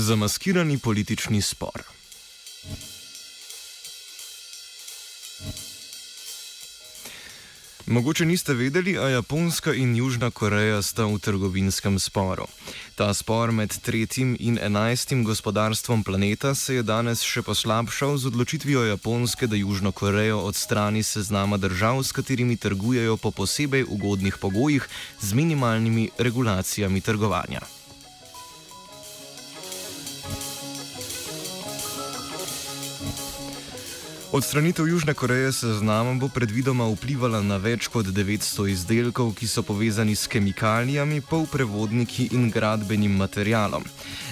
Zamaskirani politični spor. Mogoče niste vedeli, a Japonska in Južna Koreja sta v trgovinskem sporu. Ta spor med tretjim in enajstim gospodarstvom planeta se je danes še poslabšal z odločitvijo Japonske, da Južno Korejo odstrani seznama držav, s katerimi trgujejo po posebej ugodnih pogojih z minimalnimi regulacijami trgovanja. Odstranitev Južne Koreje se znama bo predvidoma vplivala na več kot 900 izdelkov, ki so povezani s kemikalijami, polprevodniki in gradbenim materialom.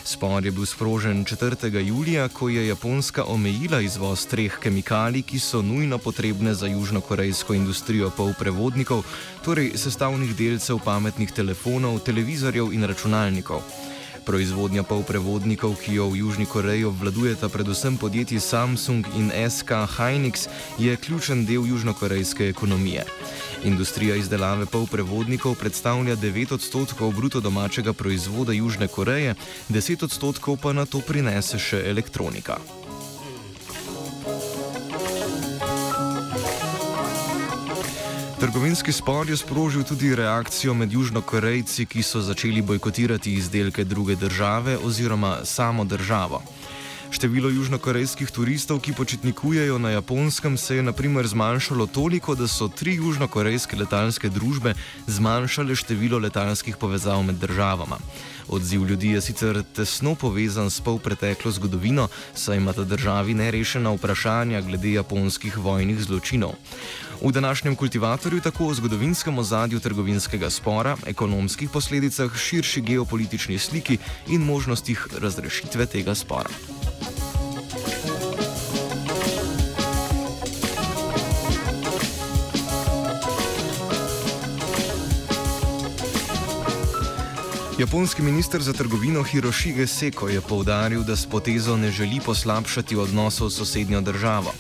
Spor je bil sprožen 4. julija, ko je Japonska omejila izvoz treh kemikalij, ki so nujno potrebne za južnokorejsko industrijo polprevodnikov, torej sestavnih delcev pametnih telefonov, televizorjev in računalnikov. Proizvodnja polprevodnikov, ki jo v Južni Koreji obvladujeta predvsem podjetji Samsung in SK Hynix, je ključen del južnokorejske ekonomije. Industrija izdelave polprevodnikov predstavlja 9 odstotkov bruto domačega proizvoda Južne Koreje, 10 odstotkov pa na to prinese še elektronika. Trgovinski spor je sprožil tudi reakcijo med južnokorejci, ki so začeli bojkotirati izdelke druge države oziroma samo državo. Število južnokorejskih turistov, ki počitnikujejo na japonskem, se je naprimer zmanjšalo toliko, da so tri južnokorejske letalske družbe zmanjšale število letalskih povezav med državama. Odziv ljudi je sicer tesno povezan s polpreteklo zgodovino, saj imata državi nerešena vprašanja glede japonskih vojnih zločinov. V današnjem kultivatorju tako o zgodovinskem ozadju trgovinskega spora, ekonomskih posledicah, širši geopolitični sliki in možnostih razrešitve tega spora. Japonski minister za trgovino Hiroshige Seko je povdaril, da s potezo ne želi poslabšati odnosov s sosednjo državo.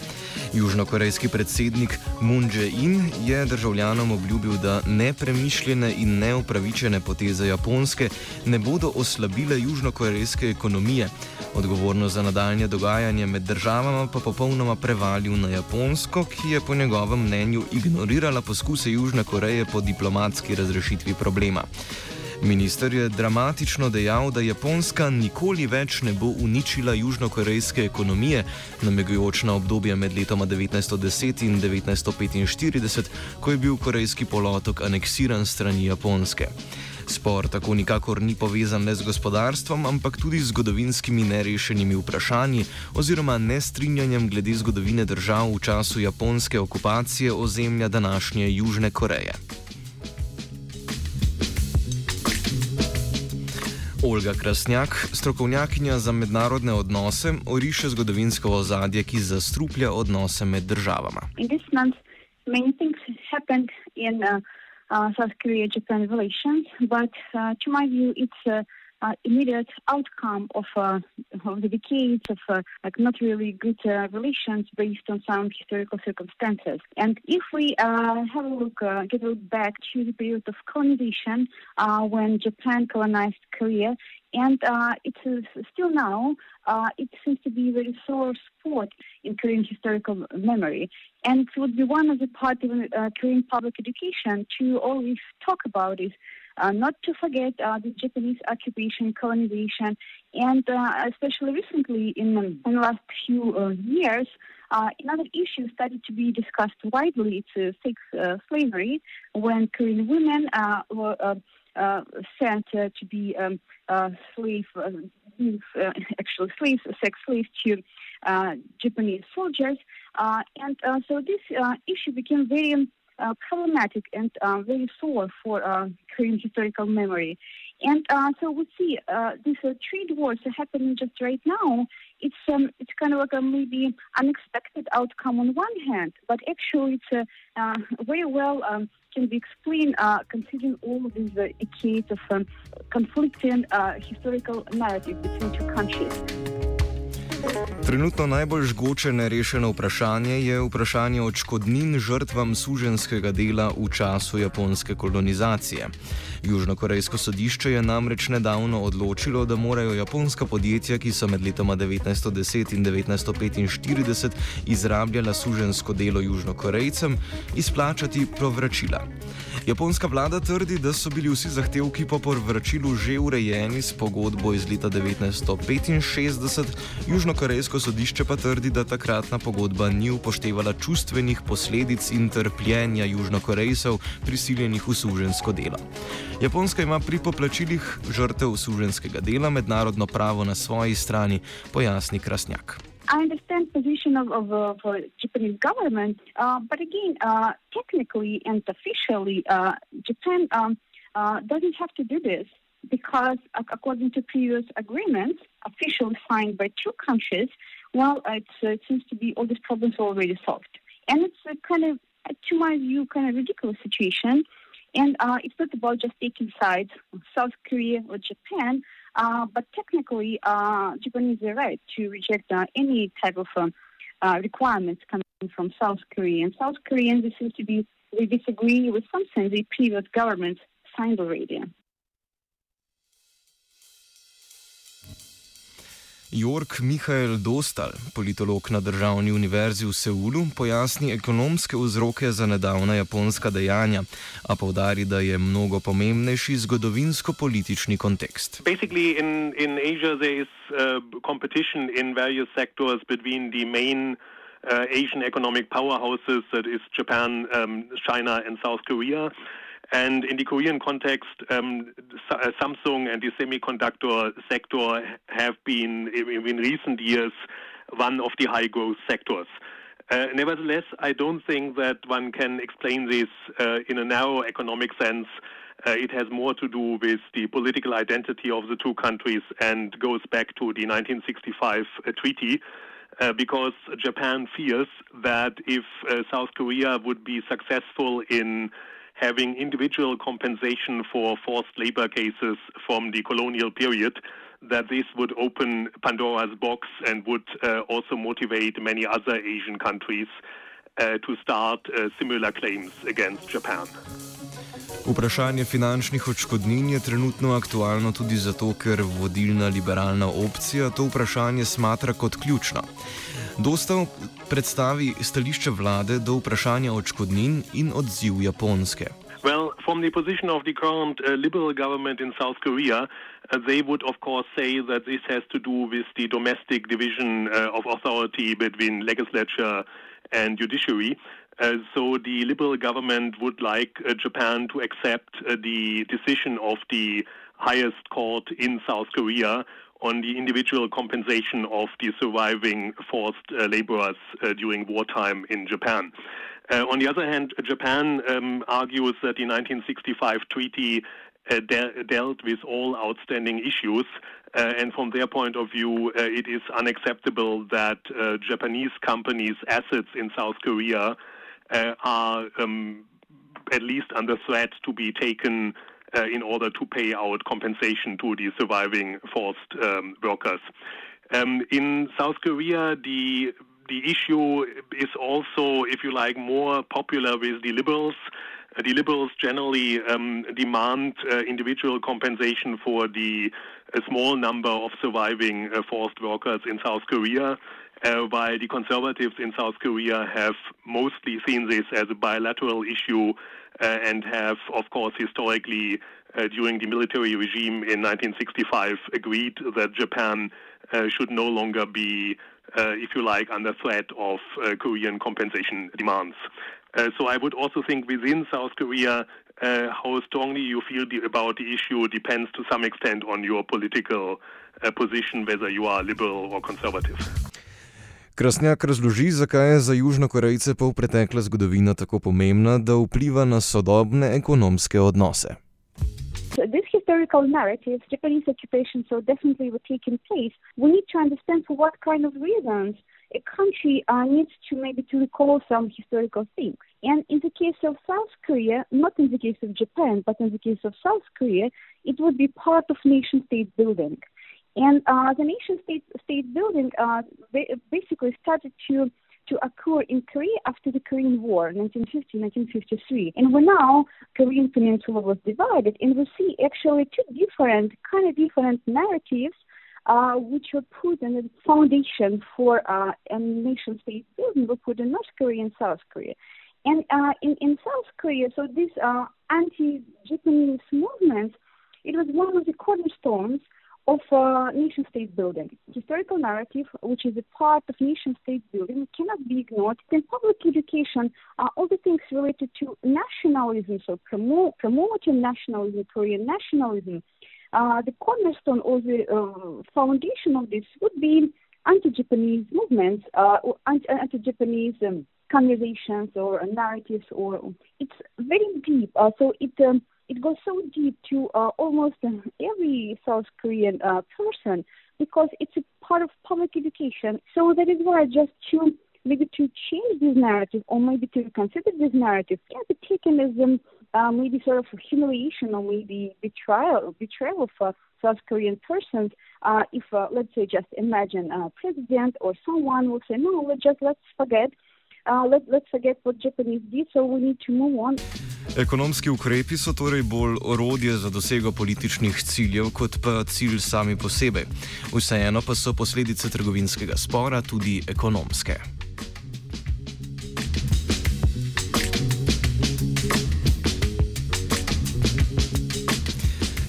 Južnokorejski predsednik Moon Jae-in je državljanom obljubil, da nepremišljene in neupravičene poteze Japonske ne bodo oslabile južnokorejske ekonomije. Odgovornost za nadaljne dogajanje med državama pa popolnoma prevalil na Japonsko, ki je po njegovem mnenju ignorirala poskuse Južne Koreje po diplomatski razrešitvi problema. Minister je dramatično dejal, da Japonska nikoli več ne bo uničila južnokorejske ekonomije, namigujoč na obdobje med letoma 1910 in 1945, ko je bil korejski polotok aneksiran strani Japonske. Spor tako nikakor ni povezan le z gospodarstvom, ampak tudi z zgodovinskimi nerešenimi vprašanji oziroma nestrinjanjem glede zgodovine držav v času japonske okupacije ozemlja današnje Južne Koreje. Olga Krasnjak, strokovnjakinja za mednarodne odnose, oriše zgodovinsko ozadje, ki zastruplja odnose med državama. In uh, uh, South Korea-Japan relations, but uh, to my view, it's uh, uh, immediate outcome of, uh, of the decades of uh, like not really good uh, relations based on some historical circumstances. And if we uh, have a look, uh, get a look back to the period of colonization when Japan colonized Korea, and it is still now, it seems to be a very sore spot in Korean historical memory. And it would be one of the part of Korean public education to always talk about it not to forget uh, the Japanese occupation, colonization, and uh, especially recently in, in the last few uh, years, uh, another issue started to be discussed widely. It's uh, sex uh, slavery, when Korean women uh, were uh, uh, sent uh, to be um, uh, slave, uh, uh, actually slaves, sex slaves to uh, Japanese soldiers, uh, and uh, so this uh, issue became very uh, problematic and uh, very sore for uh, Korean historical memory. And uh, so we see uh, these uh, trade wars happening just right now. It's um, it's kind of like a maybe unexpected outcome on one hand, but actually it's very well um, can be explained considering all of these decades of um, conflicting historical narrative between two countries. Trenutno najbolj žgoče nerešeno vprašanje je vprašanje odškodnin žrtvam suženskega dela v času japonske kolonizacije. Južnokorejsko sodišče je namreč nedavno odločilo, da morajo japonska podjetja, ki so med letoma 1910 in 1945 izrabljala sužensko delo južnokorejcem, izplačati povračila. Japonska vlada trdi, da so bili vsi zahtevki po povračilu že urejeni s pogodbo iz leta 1965, južnokorejsko sodišče pa trdi, da takratna pogodba ni upoštevala čustvenih posledic in trpljenja južnokorejcev prisiljenih v sužensko delo. Japonska ima pri poplačilih žrtev suženskega dela mednarodno pravo na svoji strani, pojasni Krasnjak. I understand position of, of, uh, Japanese government, uh, but again, uh, technically and officially, uh, Japan um, uh, doesn't have to do this because, according to previous agreements, officially signed by two countries, well, it seems to be all these problems are already solved, and it's a kind of, to my view, kind of ridiculous situation. And it's not about just taking sides, South Korea or Japan. Uh, but technically, uh, Japanese are right to reject uh, any type of um, uh, requirements coming from South Korea. And South Koreans seem to be they disagree with something the previous government signed already. Jork Mihael Dostal, politolog na Državni univerzi v Seulu, pojasni ekonomske vzroke za nedavna japonska dejanja, a povdari, da je mnogo pomembnejši zgodovinsko-politični kontekst. In, in Asia, is uh, between the main uh, Asian economic powerhouses, that is Japan, um, China, and South Korea. And in the Korean context, um, Samsung and the semiconductor sector have been, in recent years, one of the high growth sectors. Uh, nevertheless, I don't think that one can explain this uh, in a narrow economic sense. Uh, it has more to do with the political identity of the two countries and goes back to the 1965 uh, treaty. Uh, because Japan fears that if uh, South Korea would be successful in having individual compensation for forced labor cases from the colonial period, that this would open Pandora's box and would uh, also motivate many other Asian countries to start uh, similar claims against Japan. Vprašanje finančnih odškodnin je trenutno aktualno tudi zato, ker vodilna liberalna opcija to vprašanje smatra kot ključno. Dostav predstavi stališče vlade do vprašanja odškodnin in odziv Japonske. Well, from the position of the current uh, liberal government in South Korea, uh, they would, of course, say that this has to do with the domestic division uh, of authority between legislature and judiciary. Uh, so the liberal government would like uh, Japan to accept uh, the decision of the highest court in South Korea on the individual compensation of the surviving forced uh, laborers uh, during wartime in Japan. Uh, on the other hand, Japan um, argues that the 1965 treaty de- dealt with all outstanding issues. Uh, and from their point of view, uh, it is unacceptable that uh, Japanese companies' assets in South Korea are um, at least under threat to be taken in order to pay out compensation to the surviving forced um, workers. Um, in South Korea, the the issue is also, if you like, more popular with the liberals. The liberals generally um, demand uh, individual compensation for the small number of surviving uh, forced workers in South Korea. uh, while the conservatives in South Korea have mostly seen this as a bilateral issue uh, and have, of course, historically, uh, during the military regime in 1965, agreed that Japan uh, should no longer be, uh, if you like, under threat of uh, Korean compensation demands. So I would also think within South Korea, how strongly you feel the, about the issue depends to some extent on your political position, whether you are liberal or conservative. Krasnjak razloži, zakaj je za Južnokorejce polpretekla zgodovina tako pomembna, da vpliva na sodobne ekonomske odnose. This historical narrative, Japanese occupation so definitely were taking place. We need to understand for what kind of reasons a country uh, needs to maybe to recall some historical things. And in the case of South Korea, not in the case of Japan, but in the case of South Korea, it would be part of nation state building. And uh, the nation state, state building uh, basically started to, to occur in Korea after the Korean War, 1950-1953. And when now Korean Peninsula was divided, and we see actually two different, kind of different narratives which were put in the foundation for uh, a nation state building were put in North Korea and South Korea. And uh, in, in South Korea, so this uh, anti-Japanese movement, it was one of the cornerstones of uh, nation state building. Historical narrative, which is a part of nation state building, cannot be ignored. In public education, uh, all the things related to nationalism, so promote, promoting nationalism, Korean nationalism, uh, the cornerstone or the uh, foundation of this would be anti-Japanese movements, uh, anti-Japanese um, conversations or narratives, or it's very deep. Uh, so it um, it goes so deep to uh, almost every South Korean uh, person because it's a part of public education. So that is why just to maybe to change this narrative or maybe to consider this narrative can be taken as um, uh, maybe sort of humiliation or maybe betrayal, betrayal of uh, South Korean persons. Uh, if uh, let's say just imagine a president or someone will say, no, let's just let's forget. Uh, let, let's forget what Japanese did, so we need to move on. Ekonomski ukrepi so torej bolj orodje za dosego političnih ciljev, kot pa cilj sami posebej. Vseeno pa so posledice trgovinskega spora tudi ekonomske.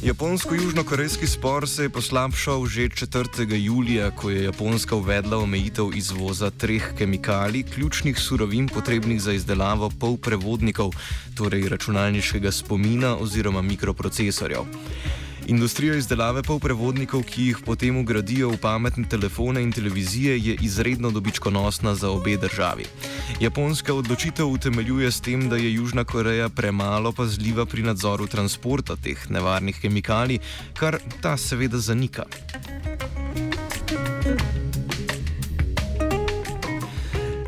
Japonsko-južnokorejski spor se je poslabšal že 4. julija, ko je Japonska uvedla omejitev izvoza treh kemikalij, ključnih surovin potrebnih za izdelavo polprevodnikov, torej računalniškega spomina oziroma mikroprocesorjev. Industrija izdelave polprevodnikov, ki jih potem ugradijo v pametne telefone in televizije, je izredno dobičkonosna za obe državi. Japonska odločitev utemeljuje s tem, da je Južna Koreja premalo pazljiva pri nadzoru transporta teh nevarnih kemikalij, kar ta seveda zanika.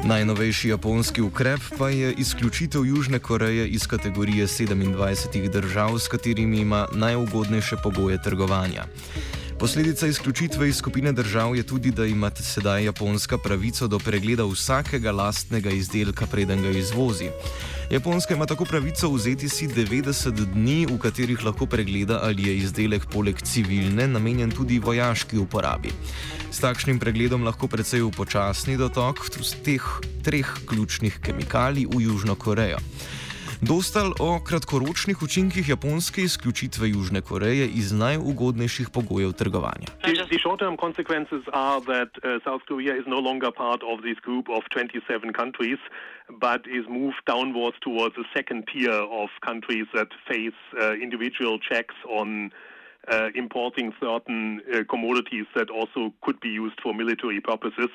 Najnovejši japonski ukrep pa je izključitev Južne Koreje iz kategorije 27 držav, s katerimi ima najugodnejše pogoje trgovanja. Posledica izključitve iz skupine držav je tudi, da ima sedaj Japonska pravico do pregleda vsakega lastnega izdelka, preden ga izvozi. Japonska ima tako pravico vzeti si 90 dni, v katerih lahko pregleda, ali je izdelek poleg civilne namenjen tudi vojaški uporabi. S takšnim pregledom lahko precej upočasni dotok teh treh ključnih kemikalij v Južno Korejo. Dostal o kratkoročnih učinkih japonske izključitve Južne Koreje iz najugodnejših pogojev trgovanja. The short-term consequences are that uh, South Korea is no longer part of this group of 27 countries, but is moved downwards towards a second tier of countries that face uh, individual checks on uh, importing certain uh, commodities that also could be used for military purposes.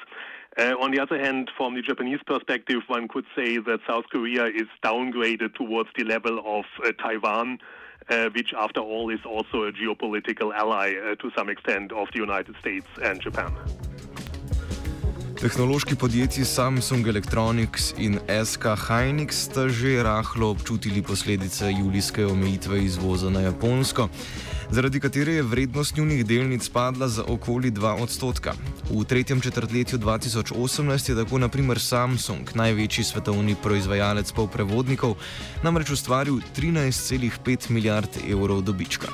Uh, on the other hand, from the Japanese perspective, one could say that South Korea is downgraded towards the level of uh, Taiwan, uh, which, after all, is also a geopolitical ally uh, to some extent of the United States and Japan. Tehnološki podjetji Samsung Electronics in SK Hynix sta že rahlo občutili posledice julijske omejitve izvoza na Japonsko. Zaradi katere je vrednost njunih delnic padla za okoli 2 odstotka. V tretjem četrtletju 2018 je tako naprimer Samsung, največji svetovni proizvajalec polprevodnikov, namreč ustvaril 13,5 milijard evrov dobička.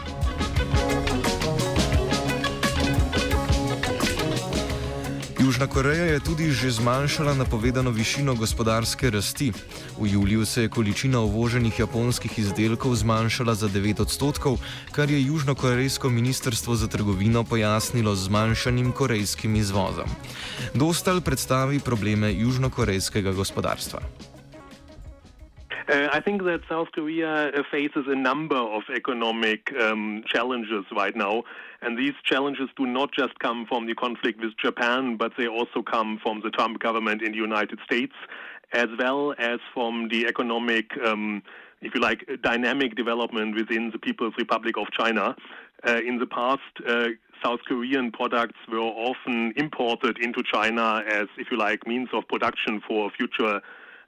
Južna Koreja je tudi že zmanjšala napovedano višino gospodarske rasti. V juliju se je količina uvoženih japonskih izdelkov zmanjšala za 9 odstotkov, kar je Južnokorejsko ministrstvo za trgovino pojasnilo z zmanjšanim korejskim izvozom. Dostal predstavi probleme južnokorejskega gospodarstva. Uh, I think that South Korea faces a number of economic um, challenges right now. And these challenges do not just come from the conflict with Japan, but they also come from the Trump government in the United States, as well as from the economic, um, if you like, dynamic development within the People's Republic of China. Uh, in the past, uh, South Korean products were often imported into China as, if you like, means of production for future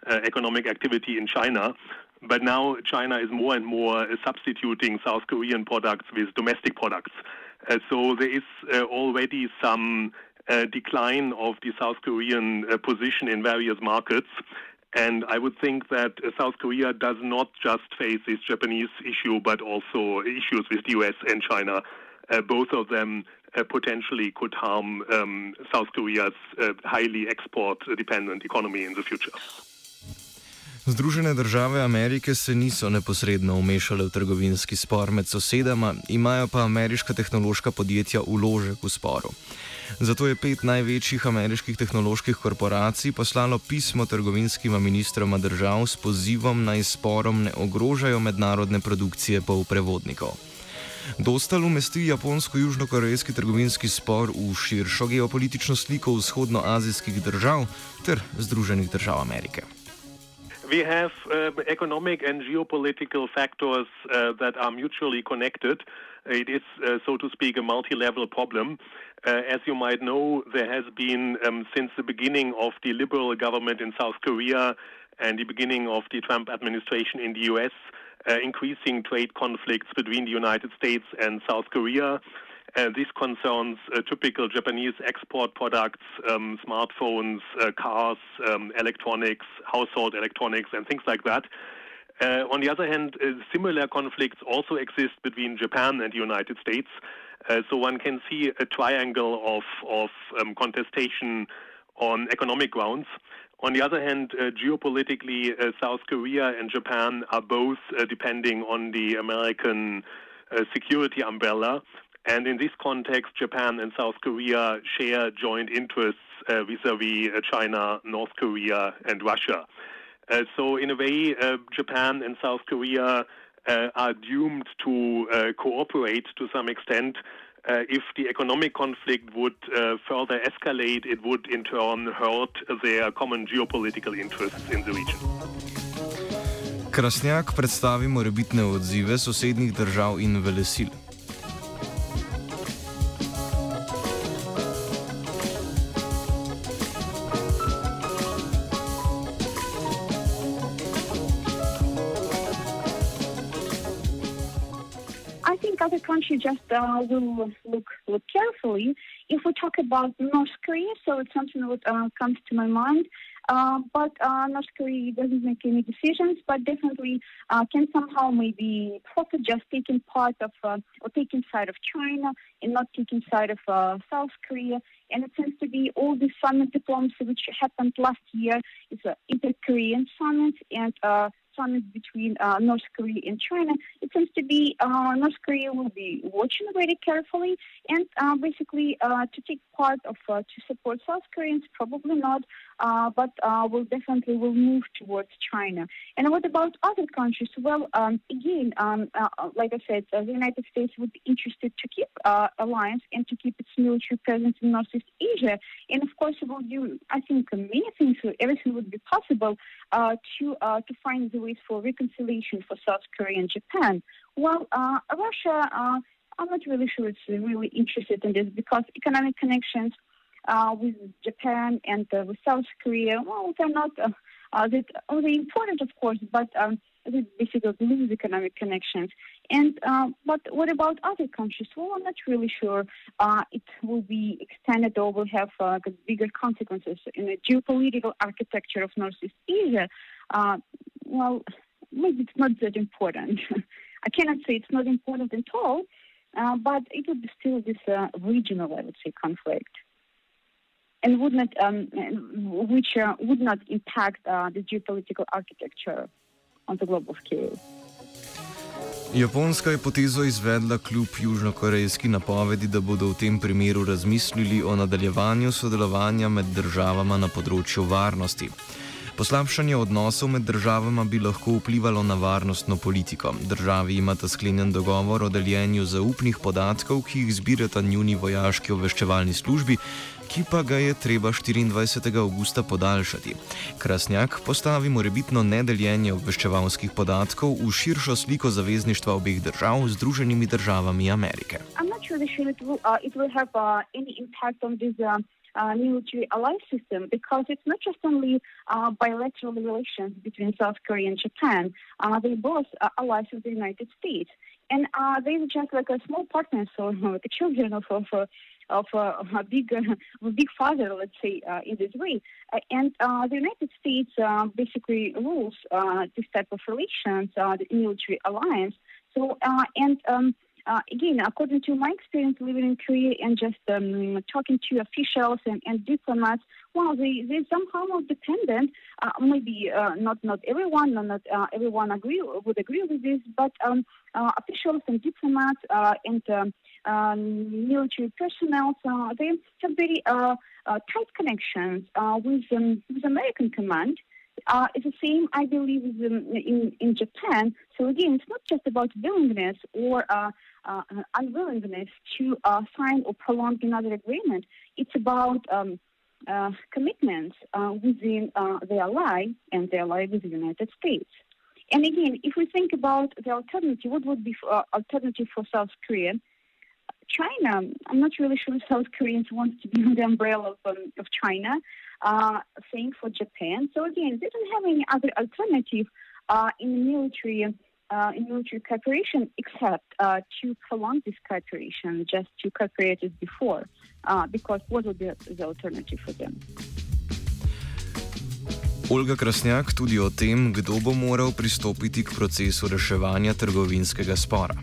uh, economic activity in China. But now China is more and more uh, substituting South Korean products with domestic products. Uh, so there is already some decline of the South Korean position in various markets. And I would think that South Korea does not just face this Japanese issue, but also issues with the US and China. Uh, both of them uh, potentially could harm um, South Korea's uh, highly export dependent economy in the future. Združene države Amerike se niso neposredno umešale v trgovinski spor med sosedama, imajo pa ameriška tehnološka podjetja uložek v sporu. Zato je pet največjih ameriških tehnoloških korporacij poslalo pismo trgovinskima ministroma držav s pozivom naj sporom ne ogrožajo mednarodne produkcije polprevodnikov. Dostal umesti japonsko-južnokorejski trgovinski spor v širšo geopolitično sliko vzhodnoazijskih držav ter Združenih držav Amerike. We have uh, economic and geopolitical factors uh, that are mutually connected. It is, uh, so to speak, a multi level problem. Uh, as you might know, there has been, um, since the beginning of the liberal government in South Korea and the beginning of the Trump administration in the US, uh, increasing trade conflicts between the United States and South Korea. Uh, this concerns uh, typical Japanese export products, um, smartphones, uh, cars, um, electronics, household electronics, and things like that. Uh, on the other hand, uh, similar conflicts also exist between Japan and the United States. Uh, so one can see a triangle of, of um, contestation on economic grounds. On the other hand, geopolitically, South Korea and Japan are both depending on the American security umbrella. And in this context, Japan and South Korea share joint interests vis a vis China, North Korea, and Russia. Uh, so, in a way, uh, Japan and South Korea uh, are doomed to uh, cooperate to some extent. Uh, if the economic conflict would further escalate, it would in turn hurt their common geopolitical interests in the region. Krasnjak predstavi morebitne odzive sosednjih držav in velesil. Uh, will look look carefully. If we talk about North Korea, so it's something that uh, comes to my mind. Uh, but uh, North Korea doesn't make any decisions, but definitely uh, can somehow maybe profit just taking part of uh, or taking side of China and not taking side of South Korea. And it seems to be all the summit diplomacy which happened last year. It's an inter-Korean summit and summit between uh, North Korea and China, it seems to be uh, North Korea will be watching very carefully and uh, basically uh, to take part of uh, to support South Koreans, probably not, uh, but will definitely will move towards China. And what about other countries? Well, um, again, um, like I said, the United States would be interested to keep alliance and to keep its military presence in Northeast Asia, and of course, it will do. I think many things, everything would be possible to to find the ways for reconciliation for South Korea and Japan. Well, uh, Russia, uh, I'm not really sure it's really interested in this because economic connections uh, with Japan and uh, with South Korea, well, they're not uh, uh, that, oh, they're important, of course, but um, they basically lose economic connections. And but what about other countries? Well, I'm not really sure. It will be extended or will have bigger consequences in the geopolitical architecture of Northeast Asia. Uh, well, maybe it's not that important. I cannot say it's not important at all, uh, but it would be still this uh, regional, I would say, conflict. and would not, um, which uh, would not impact uh, the geopolitical architecture on the global scale. Japonska je potezo izvedla kljub južnokorejski napovedi, da bodo v tem primeru razmislili o nadaljevanju sodelovanja med državama na področju varnosti. Poslabšanje odnosov med državama bi lahko vplivalo na varnostno politiko. Državi imata sklenjen dogovor o deljenju zaupnih podatkov, ki jih zbirata njuni vojaški obveščevalni službi, ki pa ga je treba 24. augusta podaljšati. Krasnjak postavi morebitno nedeljenje obveščevalskih podatkov v širšo sliko zavezništva obeh držav z Združenimi državami Amerike. Uh, military ally system because it's not just only uh, bilateral relations between South Korea and Japan. Uh, they both are allies of the United States. And uh, they're just like a small partner, so like the children of, of, of, uh, a big, uh, big father, let's say, uh, in this way. Uh, and uh, the United States uh, basically rules uh, this type of relations, uh, the military alliance. So, uh, and um, uh, again, according to my experience living in Korea and just um, talking to officials and, and diplomats, well, they, they're somehow dependent. Uh, maybe uh, not not everyone, not uh, everyone agree would agree with this, but um, uh, officials and diplomats uh, and um, um, military personnel, they have very tight connections with um, with American command. Uh, it's the same, I believe, in, in, in, Japan. So again, it's not just about willingness or uh, uh, unwillingness to uh, sign or prolong another agreement. It's about um, uh, commitments uh, within the ally and the ally with the United States. And again, if we think about the alternative, what would be for, alternative for South Korea? China, I'm not really sure South Koreans want to be under the umbrella of, um, of China. Uh, same for Japan. So again, they don't have any other alternative uh, in military uh, in military cooperation except uh, to prolong this cooperation, just to cooperate as before, uh, because what would be the alternative for them? Olga Krasnjak tudi o tem, kdo bo moral pristopiti k procesu reševanja trgovinskega spora.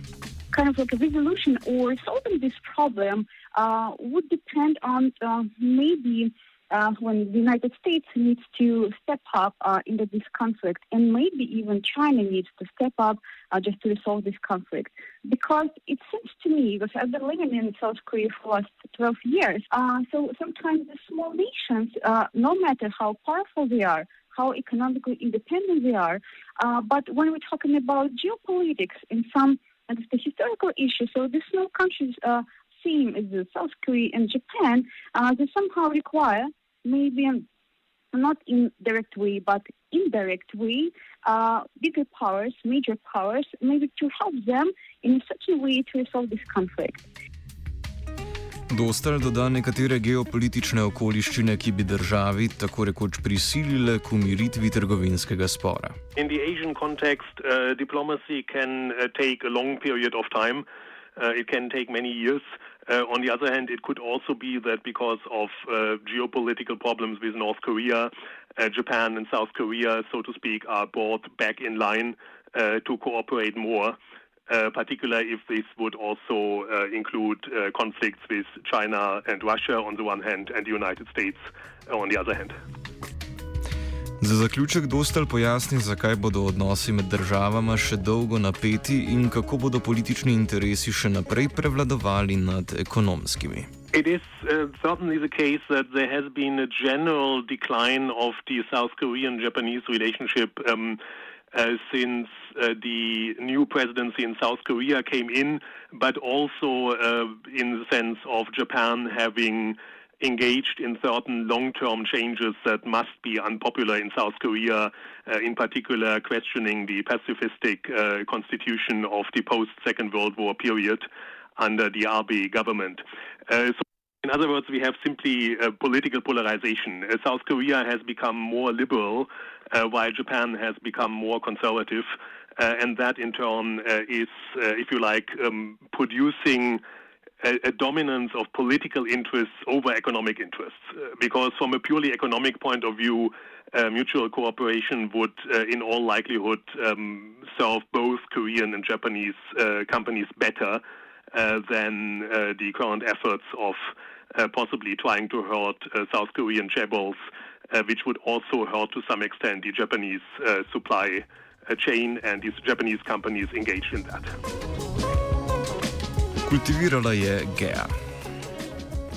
Kind of like a resolution or solving this problem uh, would depend on uh, maybe uh, when the United States needs to step up uh, into this conflict, and maybe even China needs to step up uh, just to resolve this conflict. Because it seems to me, because I've been living in South Korea for the last 12 years, uh, so sometimes the small nations, uh, no matter how powerful they are, how economically independent they are, uh, but when we're talking about geopolitics and some and the historical issues, so the small countries same as South Korea and Japan, uh, they somehow require maybe not in direct way, but indirect way, uh, bigger powers, major powers, maybe to help them in such a way to resolve this conflict. Dostal doda nekatere geopolitične okoliščine, ki bi državi tako rekoč prisilile k umiritvi trgovinskega spora. In the Asian context, uh, diplomacy can uh, take a long period of time. Uh, it can take many years. Uh, on the other hand, it could also be that because of uh, geopolitical problems with North Korea, uh, Japan and South Korea, so to speak, are brought back in line uh, to cooperate more. Uh, particularly if this would also uh, include conflicts with China and Russia on the one hand, and the United States on the other hand. Za zaključek Dostal pojasni, zakaj bodo odnosi med državama še dolgo napeti in kako bodo politični interesi še naprej prevladovali nad ekonomskimi. It is uh, certainly the case that there has been a general decline of the South Korean Japanese relationship um, uh, since uh, the new presidency in South Korea came in, but also uh, in the sense of Japan having engaged in certain long-term changes that must be unpopular in South Korea, uh, in particular questioning the pacifistic uh, constitution of the post-Second World War period under the Abe government. Uh, so in other words, we have simply uh, political polarization. Uh, South Korea has become more liberal, uh, while Japan has become more conservative. and that, in turn, is, if you like, um, producing a, a, dominance of political interests over economic interests. Uh, because from a purely economic point of view, uh, mutual cooperation would, uh, in all likelihood, um, serve both Korean and Japanese uh, companies better uh, than uh, the current efforts of possibly trying to hurt South Korean chaebols, which would also hurt to some extent the Japanese supply chain and these Japanese companies engaged in that. Kultivirala je Gea.